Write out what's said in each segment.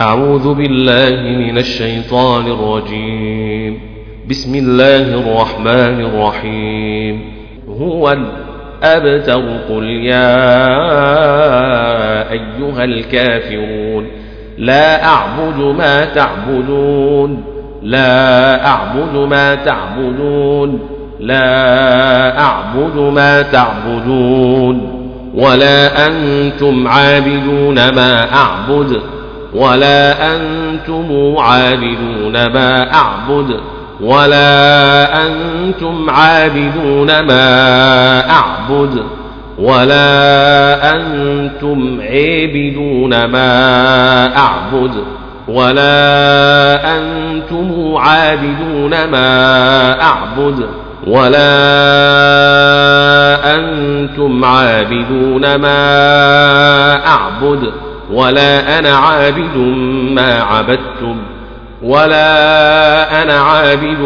أعوذ بالله من الشيطان الرجيم. بسم الله الرحمن الرحيم. هو الأبتر قل يا أيها الكافرون لا أعبد ما تعبدون لا أعبد ما تعبدون لا أعبد ما تعبدون ولا أنتم عابدون ما أعبد. ولا أنتم عابدون ما أعبد ولا أنتم عابدون ما أعبد ولا أنتم عابدون ما أعبد ولا أنتم عابدون ما أعبد ولا أنتم عابدون ما أعبد ولا أنا عابد ما عبدتم ولا أنا عابد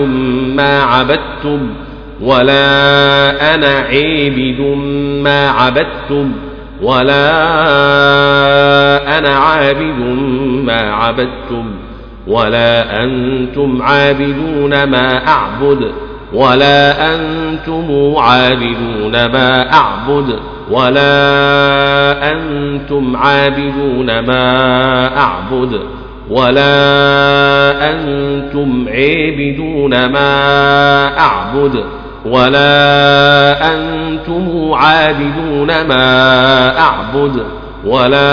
ما عبدتم ولا أنا عابد ما عبدتم ولا أنا عابد ما عبدتم ولا أنتم عابدون ما أعبد ولا أنتم عابدون ما أعبد. ولا أنتم عابدون ما أعبد ولا أنتم عابدون ما أعبد ولا أنتم عابدون ما أعبد ولا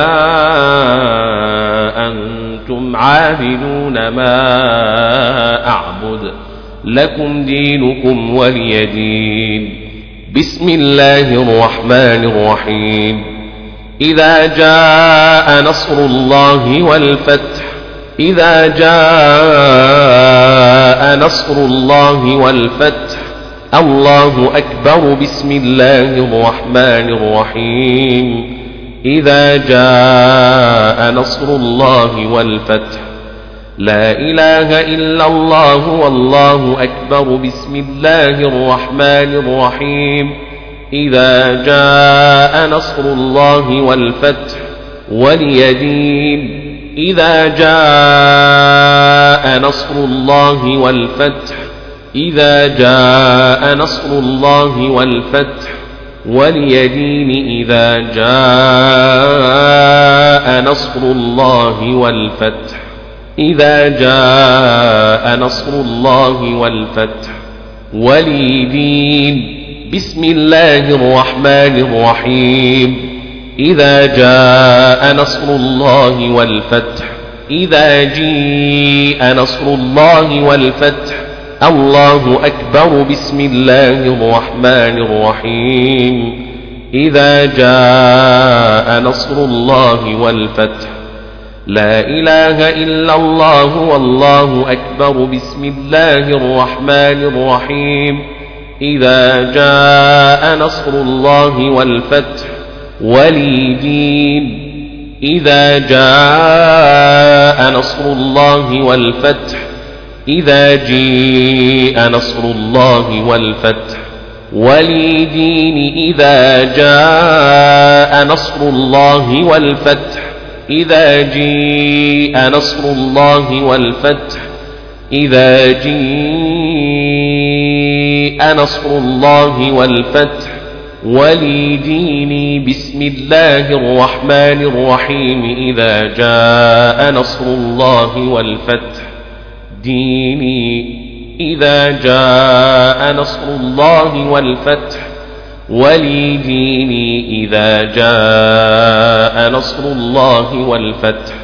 أنتم عابدون ما أعبد لكم دينكم ولي دين بسم الله الرحمن الرحيم. إذا جاء نصر الله والفتح إذا جاء نصر الله والفتح الله أكبر بسم الله الرحمن الرحيم. إذا جاء نصر الله والفتح لا إله إلا الله والله أكبر. بسم الله الرحمن الرحيم. إذا جاء نصر الله والفتح وليدين إذا جاء نصر الله والفتح. إذا جاء نصر الله والفتح وليدين إذا جاء نصر الله والفتح إذا جاء نصر الله والفتح وليدين بسم الله الرحمن الرحيم. إذا جاء نصر الله والفتح إذا جيء نصر الله والفتح الله أكبر. بسم الله الرحمن الرحيم. إذا جاء نصر الله والفتح لا إله إلا الله والله أكبر. بسم الله الرحمن الرحيم. إذا جاء نصر الله والفتح ولي دين إذا جاء نصر الله والفتح. إذا جيء نصر الله والفتح ولي دين إذا جاء نصر الله والفتح إذا جيء نصر الله والفتح إذا جيء نصر الله والفتح ولي ديني بسم الله الرحمن الرحيم إذا جاء نصر الله والفتح. ديني إذا جاء نصر الله والفتح ولي ديني إذا جاء نصر الله والفتح.